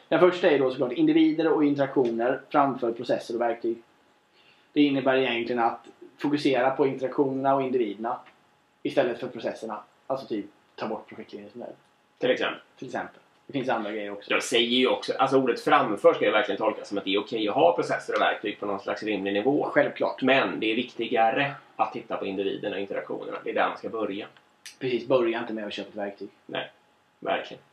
Den första är då såklart individer och interaktioner framför processer och verktyg. Det innebär egentligen att fokusera på interaktionerna och individerna istället för processerna. Alltså typ ta bort projektledningsmodell Till exempel. till exempel. Det finns andra grejer också. Jag säger ju också, alltså ordet framför ska ju verkligen tolkas som att det är okej att ha processer och verktyg på någon slags rimlig nivå. Självklart. Men det är viktigare att titta på individerna och interaktionerna. Det är där man ska börja. Precis, börja inte med att köpa ett verktyg. Verkligen.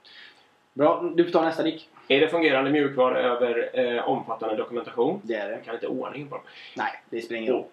Bra, du får ta nästa Dick. Är det fungerande mjukvara över eh, omfattande dokumentation? Det är det. Jag kan inte ordningen på dem. Nej, det spelar ingen roll.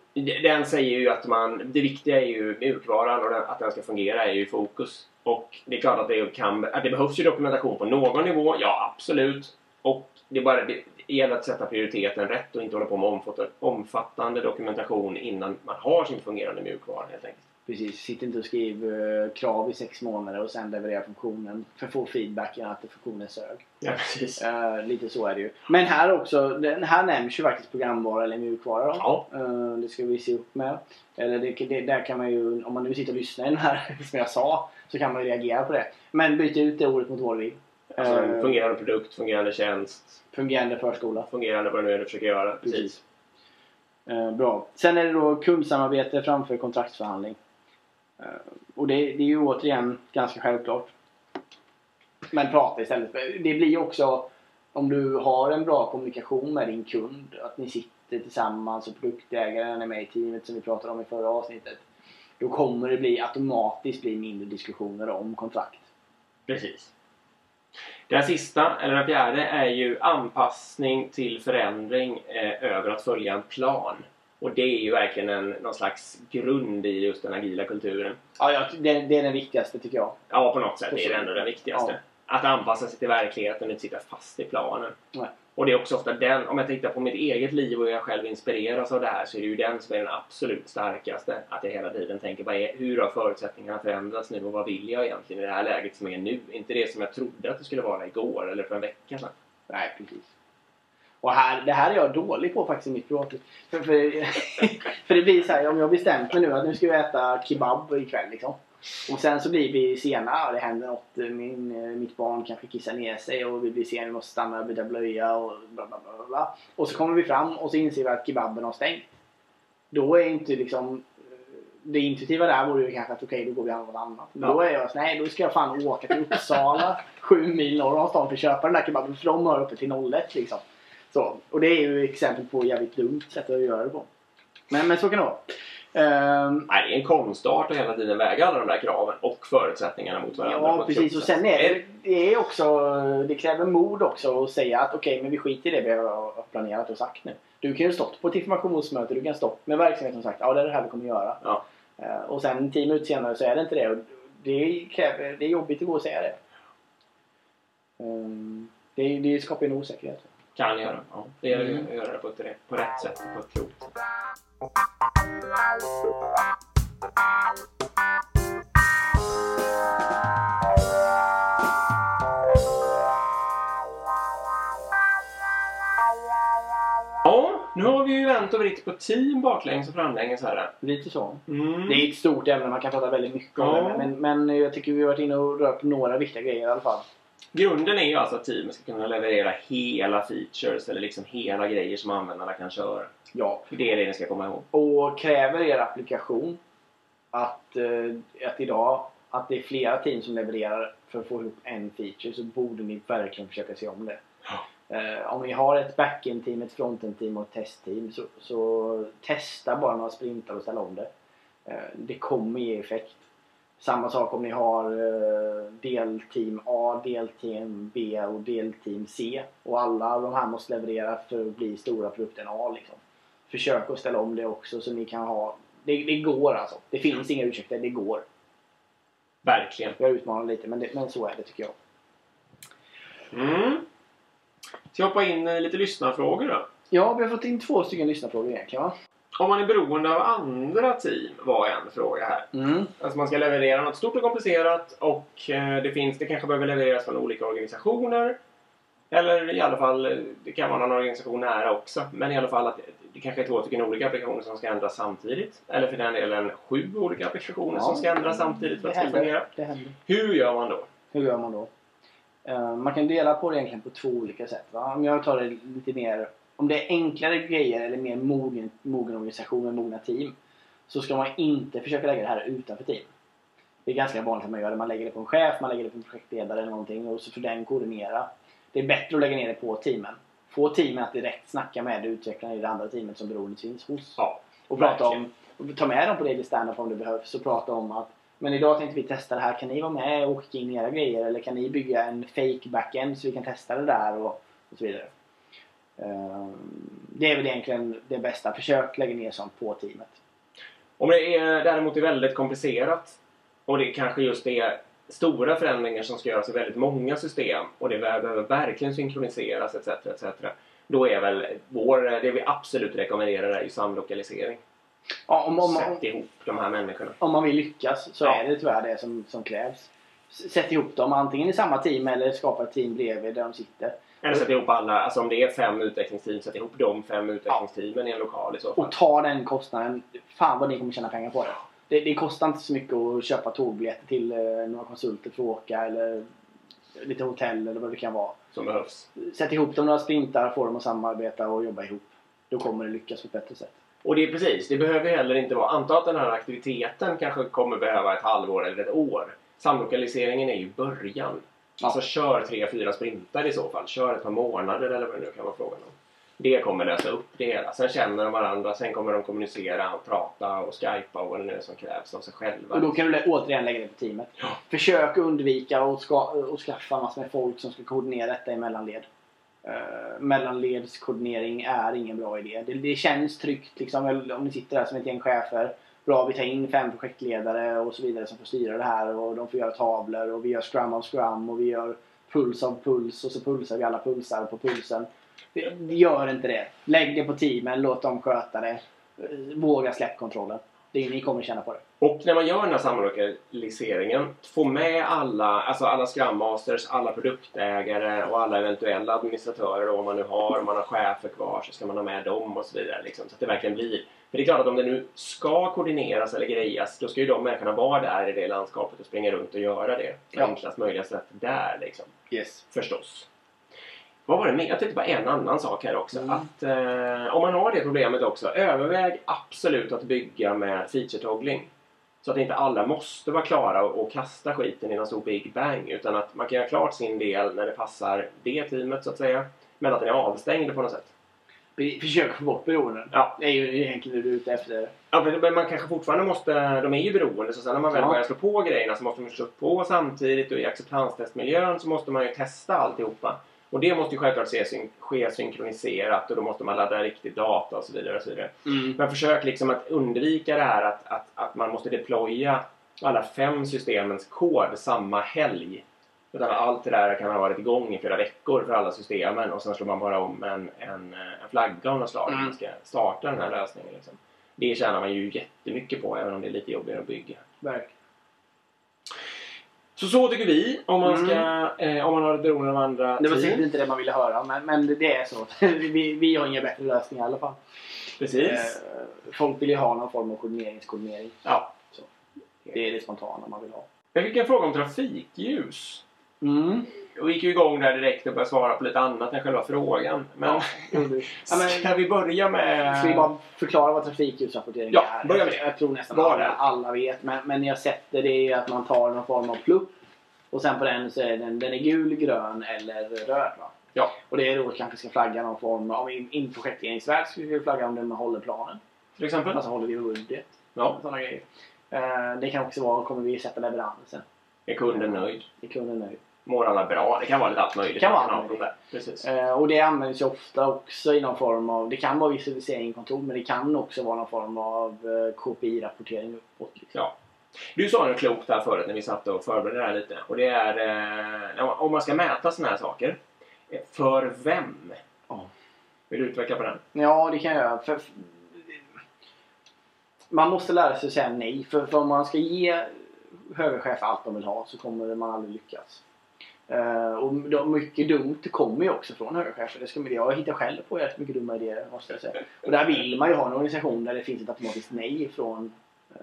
Den säger ju att man, det viktiga är ju mjukvaran och den, att den ska fungera är ju fokus. Och det är klart att det, kan, att det behövs ju dokumentation på någon nivå, ja absolut. Och det, är bara, det, gäller att sätta prioriteten rätt och inte hålla på med omfattande, omfattande dokumentation innan man har sin fungerande mjukvara helt enkelt. Precis, sitt inte och skriv eh, krav i sex månader och sen leverera funktionen för få feedbacken att funktionen sög. Ja, precis. Eh, lite så är det ju. Men här också, den här nämns ju faktiskt programvara eller mjukvara då. Ja. Eh, det ska vi se upp med. Eller det, det, där kan man ju, om man nu sitter och lyssnar i den här, som jag sa, så kan man ju reagera på det. Men byta ut det ordet mot vad du vill. Alltså en fungerande produkt, fungerande tjänst, fungerande förskola. fungerande vad nu är du försöker göra. Precis. Precis. Bra. Sen är det då kundsamarbete framför kontraktsförhandling. Eh, och det, det är ju återigen ganska självklart. Men prata istället. Det blir ju också om du har en bra kommunikation med din kund. Att ni sitter tillsammans och produktägaren är med i teamet som vi pratade om i förra avsnittet. Då kommer det bli automatiskt bli mindre diskussioner om kontrakt. Precis. Den sista, eller den fjärde, är ju anpassning till förändring eh, över att följa en plan. Och det är ju verkligen en, någon slags grund i just den agila kulturen. Ja, ja det, det är den viktigaste tycker jag. Ja, på något sätt det är det ändå den viktigaste. Ja. Att anpassa sig till verkligheten och inte sitta fast i planen. Nej. Och det är också ofta den, om jag tittar på mitt eget liv och hur jag själv inspireras av det här så är det ju den som är den absolut starkaste. Att jag hela tiden tänker bara hur har förutsättningarna förändrats nu och vad vill jag egentligen i det här läget som är nu? Inte det som jag trodde att det skulle vara igår eller för en vecka sedan. Nej, precis. Och här, det här är jag dålig på faktiskt i mitt privatliv. För, för, för det blir så här, om jag bestämt mig nu att nu ska vi äta kebab ikväll liksom. Och sen så blir vi sena och det händer något. Min, eh, mitt barn kanske kissar ner sig och vi blir sena, vi måste stanna och byta blöja och bla bla bla. bla. Och så kommer vi fram och så inser vi att kebaben har stängt. Då är inte liksom eh, det intuitiva där vore ju kanske att okej, då går vi och handlar något annat. Men Ja. då är jag så nej, då ska jag fan åka till Uppsala, sju mil norr om stan för att köpa den där kebaben. För de har uppe till 01 liksom. Så, och det är ju exempel på jävligt dumt sätt att göra det på. Men, men så kan det vara. Ehm, Nej, det är en konstart att hela tiden väga alla de där kraven och förutsättningarna mot varandra. ja, precis. Och sen är det, är också, det kräver mod också att säga att okej, men vi skiter i det vi har planerat och sagt nu. Du kan ju stått på ett informationsmöte, du kan stått med verksamheten och sagt ja, det är det här vi kommer göra. Ja. Eh, och sen tio minuter senare så är det inte det. Och det, kräver, det är jobbigt att gå och säga det. Ehm, det, det skapar ju en osäkerhet. Kan göra. Ja, det gäller Mm. att göra det på, ett, rätt- på rätt sätt och på ett klokt sätt. Ja, nu har vi ju vänt och vritt på team baklänges och framlänges här. Lite så. Mm. Det är ett stort ämne, man kan prata väldigt mycket om Ja. det. Men, men jag tycker vi har varit inne och rört på några viktiga grejer i alla fall. Grunden är ju alltså att teamet ska kunna leverera hela features eller liksom hela grejer som användarna kan köra. Ja. Det är det ni ska komma ihåg. Och kräver er applikation att, eh, att idag att det är flera team som levererar för att få ihop en feature så borde ni verkligen försöka se om det. Eh, om ni har ett backend-team, ett frontend-team och ett testteam så, så testa bara några sprintar och ställa om det. Eh, det kommer ge effekt. Samma sak om ni har eh, delteam A, delteam B och delteam C. Och alla de här måste leverera för att bli stora produkten A. Liksom. Försök att ställa om det också så ni kan ha... Det, det går alltså. Det finns inga ursäkter, det går. Verkligen. Jag utmanar lite men, det, men så är det tycker jag. Mm. Ska jag hoppa in i lite lyssnarfrågor då? Ja, vi har fått in två stycken lyssnarfrågor egentligen va? Om man är beroende av andra team var en fråga här. Mm. Alltså man ska leverera något stort och komplicerat och eh, det finns, det kanske behöver levereras från olika organisationer. Eller i alla fall, eh, det kan vara någon organisation nära också. Men i alla fall att det- kanske är två stycken olika applikationer som ska ändras samtidigt. Eller för den delen sju olika applikationer som ska ändras samtidigt för att det ska fungera. Hur gör man då? Hur gör man då? Eh, man kan dela på det egentligen på två olika sätt. Va? Om jag tar det lite mer... Om det är enklare grejer eller mer mogen, mogen organisation med mogna team så ska man inte försöka lägga det här utanför team. Det är ganska vanligt att man gör det. Man lägger det på en chef, man lägger det på en projektledare eller någonting och så får den koordinera. Det är bättre att lägga ner det på teamen. Få teamen att direkt snacka med utvecklaren i det andra teamet som beroendet finns hos. Ja, Och prata om, och ta med dem på daily stand-up om det behövs och prata om att Men idag tänkte vi testa det här. Kan ni vara med och skicka in era grejer? Eller kan ni bygga en fake backend så vi kan testa det där och, och så vidare. Ehm, det är väl egentligen det bästa. Försök lägga ner sånt på teamet. Om det är, däremot är väldigt komplicerat och det kanske just är stora förändringar som ska göras i väldigt många system och det behöver verkligen synkroniseras etc. etc. Då är väl vår, det vi absolut rekommenderar är ju samlokalisering. Ja, om, om, Sätt ihop de här människorna. om man vill lyckas så Ja. är det tyvärr det som, som krävs. Sätt ihop dem antingen i samma team eller skapa ett team bredvid där de sitter. Eller sätta ihop alla, alltså om det är fem utvecklingsteam, sätta ihop de fem utvecklingsteamen i en lokal i så fall. Och ta den kostnaden. Fan vad ni kommer tjäna pengar på det. Det, det kostar inte så mycket att köpa tågbiljetter till eh, några konsulter för att åka eller lite hotell eller vad det kan vara. Som behövs. Sätt ihop dem några sprintar, få dem att samarbeta och jobba ihop. Då kommer det lyckas på ett bättre sätt. Och det är precis, det behöver heller inte vara, anta att den här aktiviteten kanske kommer behöva ett halvår eller ett år. Samlokaliseringen är ju början. Alltså kör tre, fyra sprintar i så fall. Kör ett par månader eller vad det nu kan vara frågan om. Det kommer lösa upp det hela. Sen känner de varandra, sen kommer de kommunicera och prata och skypa och vad det nu är som krävs av sig själva. Och då kan du återigen lägga det på teamet. Ja. Försök undvika att ska, och skaffa massor med folk som ska koordinera detta i mellanled. Uh, mellanledskoordinering är ingen bra idé. Det, det känns tryggt liksom, om ni sitter där som ett gäng chefer. Bra, vi tar in fem projektledare och så vidare som får styra det här och de får göra tavlor och vi gör scrum av scrum och vi gör puls av puls och så pulsar vi alla pulsar på pulsen. Vi Gör inte det. Lägg det på teamen, låt dem sköta det. Våga släpp kontrollen. Det, ni kommer tjäna på det. Och när man gör den här samlokaliseringen, få med alla, alltså alla Scrum Masters, alla produktägare och alla eventuella administratörer och om man nu har, om man har chefer kvar så ska man ha med dem och så vidare. Liksom, så att det verkligen blir. För det är klart att om det nu ska koordineras eller grejas, då ska ju de människorna vara där i det landskapet och springa runt och göra det på Ja. enklast möjliga sätt där liksom. Yes. Förstås. Vad var det mer? Jag tänkte på en annan sak här också. Mm. Att eh, om man har det problemet också, överväg absolut att bygga med feature-toggling. Så att inte alla måste vara klara och, och kasta skiten i någon stor big bang. Utan att man kan göra klart sin del när det passar det teamet så att säga. Men att den är avstängd på något sätt. Be- Försök få bort beroenden. Ja. Det är ju egentligen det du är ute efter. Ja, men man kanske fortfarande måste... De är ju beroende, så sen när man väl Ja. börjar slå på grejerna så måste man slå på samtidigt och i acceptanstestmiljön så måste man ju testa alltihopa. Och det måste ju självklart se, syn- ske synkroniserat och då måste man ladda riktig data och så vidare. Och så vidare. Men försök liksom att undvika det här att, att, att man måste deploya alla fem systemens kod samma helg. Utan allt det där kan ha varit igång i flera veckor för alla systemen och sen slår man bara om en, en, en flagga av något slag Mm. man ska starta den här lösningen. Liksom. Det tjänar man ju jättemycket på även om det är lite jobbigare att bygga. Verkligen. Så så tycker vi om man, Mm. ska, eh, om man har ett beroende av andra Det var säkert inte det man ville höra, men, men det- är så. vi, vi har inga bättre lösningar i alla fall. Precis. Eh, folk vill ju ha någon form av koordineringskoordinering. Ja. Det är det spontana man vill ha. Jag fick en fråga om trafikljus. Mm. Och gick ju igång där direkt och började svara på lite annat än själva frågan. Men Ja, men, ska vi börja med... Ska vi bara förklara vad trafikljusrapportering Ja, är? börja med det. Jag tror nästan alla, alla vet. Men, men jag sett det, är att man tar någon form av plupp. Och sen på den så är den, den är gul, grön eller röd. Va? Ja. Och det är då kanske ska flagga någon form. Om i projekteringsvärld skulle vi flagga om den håller planen. Till exempel? Alltså håller vi budget. Ja. Sådana grejer. Eh, det kan också vara, kommer vi sätta leveransen? Är kunden nöjd? Är kunden nöjd? Mår alla bra? Det kan vara lite allt möjligt. Det kan vara allt. Precis. Eh, och det används ju ofta också i någon form av... Det kan vara visualisering i kontor men det kan också vara någon form av eh, KPI-rapportering uppåt. Liksom. Ja. Du sa något klokt där förut när vi satt och förberedde det här lite. Och det är eh, om man ska mäta sådana här saker. eh, För vem? Ja. Vill du utveckla på den? Ja, det kan jag göra. För, man måste lära sig att säga nej. För, för om man ska ge höga chefer allt de vill ha så kommer man aldrig lyckas. Eh, och mycket dumt kommer ju också från höga chefer. Det ska, jag hittar själv på rätt mycket dumma idéer måste jag säga. Och där vill man ju ha en organisation där det finns ett automatiskt nej från, eh,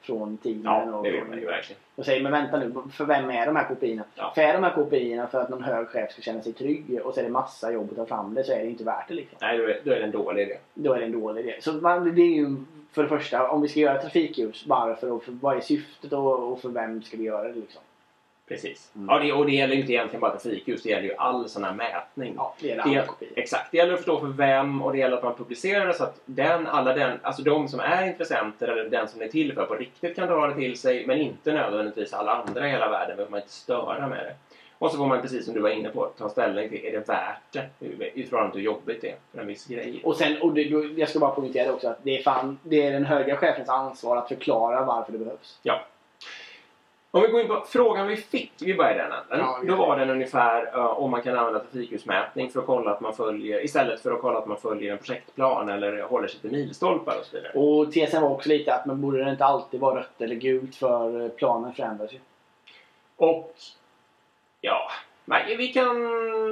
från teamen. Ja, och, det vill man ju verkligen. och säger men vänta nu, för vem är de här KPI-erna? Ja. För är de här KPI-erna för att någon hög chef ska känna sig trygg och så är det massa jobb att ta fram det så är det inte värt det liksom. Nej, då är, då är det en dålig idé. Då är det en dålig idé. Så man, det är ju för det första, om vi ska göra trafikljus, varför och för, vad är syftet och, och för vem ska vi göra det liksom? Precis. Mm. Ja, det, och det gäller ju inte egentligen bara trafikljus, det gäller ju all sån här mätning. Ja, det Det- alla kopior. Exakt. Det gäller att förstå för vem och det gäller att man publicerar det så att den, alla den, alltså de som är intressenter eller den som det är till för på riktigt kan dra det till sig men inte nödvändigtvis alla andra i hela världen behöver man inte störa med det. Och så får man precis som du var inne på ta ställning till, är det värt det? I förhållande till hur jobbigt det är för en viss grej. Och sen, och det, jag ska bara poängtera också att det är, fan, det är den höga chefens ansvar att förklara varför det behövs. Om vi går in på frågan vi fick, vi börjar i den änden. Ja, Då var den ungefär eh, om man kan använda trafikljusmätning för att kolla att man följer, istället för att kolla att man följer en projektplan eller håller sig till milstolpar och så vidare. Och tesen var också lite att men borde inte alltid vara rött eller gult för eh, planen förändras ju. Och ja, nej, vi kan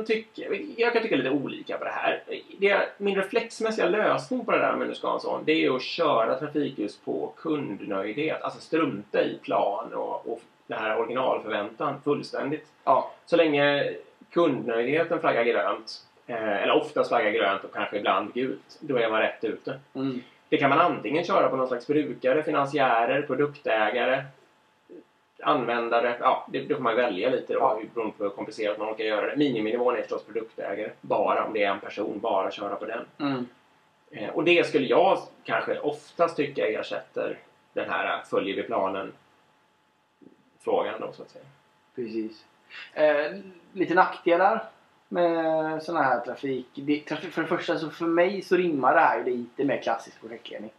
tycka, jag kan tycka lite olika på det här. Det, min reflexmässiga lösning på det där, jag nu ska en sån, det är att köra trafikljus på kundnöjdhet. Alltså strunta i plan och, och den här originalförväntan fullständigt. Ja. Så länge kundnöjdheten flaggar grönt, eh, eller oftast flaggar grönt och kanske ibland gult, då är man rätt ute. Mm. Det kan man antingen köra på någon slags brukare, finansiärer, produktägare, användare. Ja, det, det får man välja lite då, Ja. beroende på hur komplicerat man orkar göra det. Miniminivån är förstås produktägare. Bara om det är en person, bara köra på den. Mm. Eh, och det skulle jag kanske oftast tycka ersätter den här följer vi planen frågan då så att säga. Precis. Eh, lite nackdelar med sån här trafik. Det, trafik. För det första så för mig så rimmar det här ju lite med klassisk projektledning.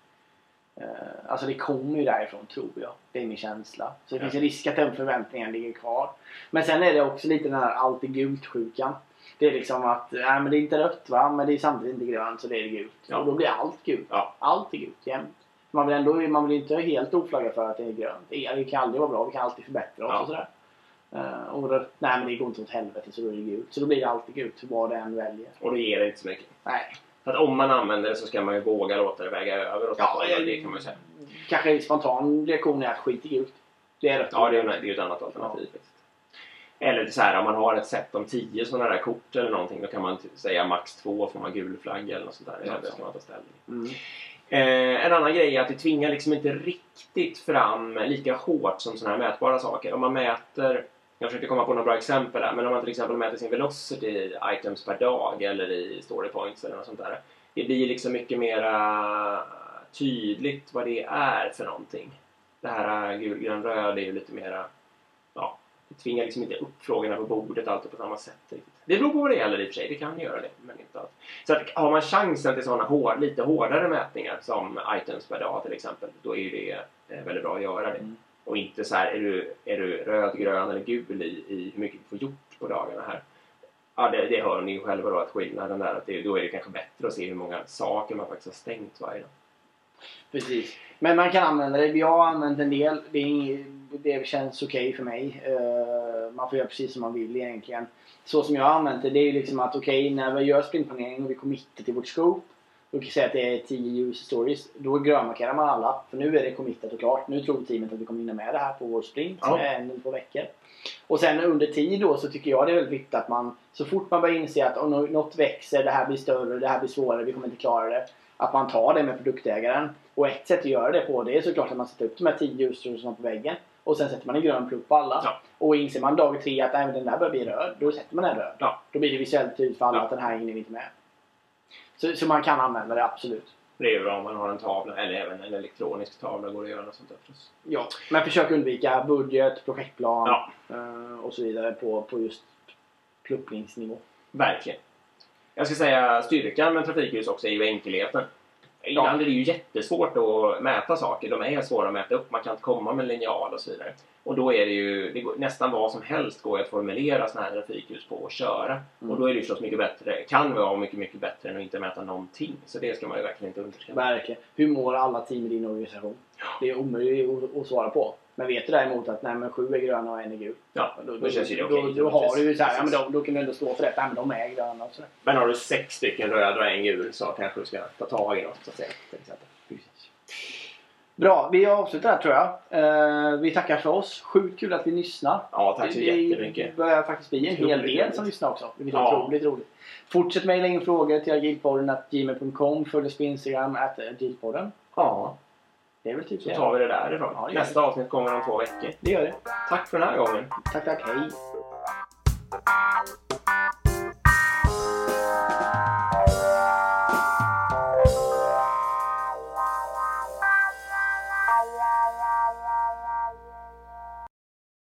Eh, alltså det kommer ju därifrån tror jag. Det är min känsla. Så det Ja. finns en risk att den förväntningen ligger kvar. Men sen är det också lite den här allt är gult-sjukan. Det är liksom att, nej men det är inte rött va, men det är samtidigt inte grönt så det är gult. Ja. Och då blir allt gult. Ja. Allt är gult jämt. Man vill ändå man vill inte helt oflagga för att det är grönt. Det, kan aldrig vara bra, vi kan alltid förbättra oss Ja. och sådär. Eh, och då, nej men det går inte åt helvete så då är det gult. Så då blir det alltid gult vad det än väljer. Och det ger det inte så mycket. Nej. För att om man använder det så ska man ju våga låta det väga över och Ja, ja, det kan man ju säga. Kanske en spontan reaktion är att skit är gult. Det är. Ja, det är ju det är ett annat alternativ. faktiskt. Eller så här, om man har ett set om 10 sådana där kort eller någonting, då kan man typ säga max två får man gul flagga eller något sånt där. Ja, Det ska man ta ställning. Mm. Eh, en annan grej är att det tvingar liksom inte riktigt fram lika hårt som sådana här mätbara saker. Om man mäter, jag försökte komma på några bra exempel här, men om man till exempel mäter sin velocity i items per dag eller i story points eller något sånt där. Det blir liksom mycket mera tydligt vad det är för någonting. Det här äh, gul, grön, röd är ju lite mera, ja, det tvingar liksom inte upp frågorna på bordet alltid på samma sätt. Riktigt. Det beror på vad det gäller i och för sig, det kan göra det, men inte allt. Så att har man chansen till sådana hår, lite hårdare mätningar som items per dag till exempel, då är ju det eh, väldigt bra att göra det. Mm. Och inte så här, är du, är du röd, grön eller gul i, i hur mycket du får gjort på dagarna här. Ja, det, det hör ni ju själva då att skillnaden där, att det, då är det kanske bättre att se hur många saker man faktiskt har stängt varje dag. Precis. Men man kan använda det. Jag har använt en del. Det, är inget, det känns okej för mig. Uh, man får göra precis som man vill egentligen. Så som jag har använt det, det är ju liksom att okej, när vi gör sprintplanering och vi committar till vårt scope. Och säger att det är 10 user stories. Då grönmarkerar man alla. För nu är det committat och klart. Nu tror teamet att vi kommer hinna med det här på vår sprint. Som Ja. är en eller två veckor. Och sen under tid då så tycker jag det är väldigt viktigt att man så fort man börjar inse att om något växer, det här blir större, det här blir svårare, vi kommer inte klara det. Att man tar det med produktägaren. Och ett sätt att göra det på det är såklart att man sätter upp de här 10 ljusstrålarna på väggen. Och sen sätter man en grön plupp på alla. Ja. Och inser man dag tre att den där börjar bli röd, då sätter man den röd. Ja. Då blir det visuellt tydligt för alla Ja. att den här hinner vi inte med. Så, så man kan använda det, absolut. Det är bra om man har en tavla, eller även en elektronisk tavla går att göra något sånt där förstås. Ja. Men försök undvika budget, projektplan Ja. eh, och så vidare på, på just pluppningsnivå. Verkligen. Jag ska säga styrkan med trafikljus också är ju enkelheten. Ibland är det ju jättesvårt att mäta saker. De är svåra att mäta upp. Man kan inte komma med linjal och så vidare. Och då är det ju det går, nästan vad som helst går att formulera sådana här trafikljus på och köra. Mm. Och då är det ju förstås mycket bättre, kan vara mycket, mycket bättre än att inte mäta någonting. Så det ska man ju verkligen inte underskatta. Verkligen. Hur mår alla team i din organisation? Det är omöjligt att svara på. Men vet du däremot att nej, men sju är gröna och en är gul. Ja, Då, då känns ju det okej. Då, då har du ju så här, ja, men då, då kan du ändå stå för det. Nej, men de är gröna och sådär. Men har du sex stycken röda och en gul så kanske du ska ta tag i något så att säga. Till exempel. Bra, vi avslutar här tror jag. Eh, vi tackar för oss. Sjukt kul att vi lyssnar. Ja, tack så det, jättemycket. Det börjar faktiskt bli en hel del som lyssnar också. Det är Ja. otroligt roligt. Fortsätt mejla in frågor till agilpodden gmail.com. Följ oss på Instagram, agilpodden. Ja. Det är väl typ Så tar vi det därifrån. Ja, det Nästa avsnitt kommer om två veckor. Det gör det. Tack för den här gången. Tack, tack. Hej.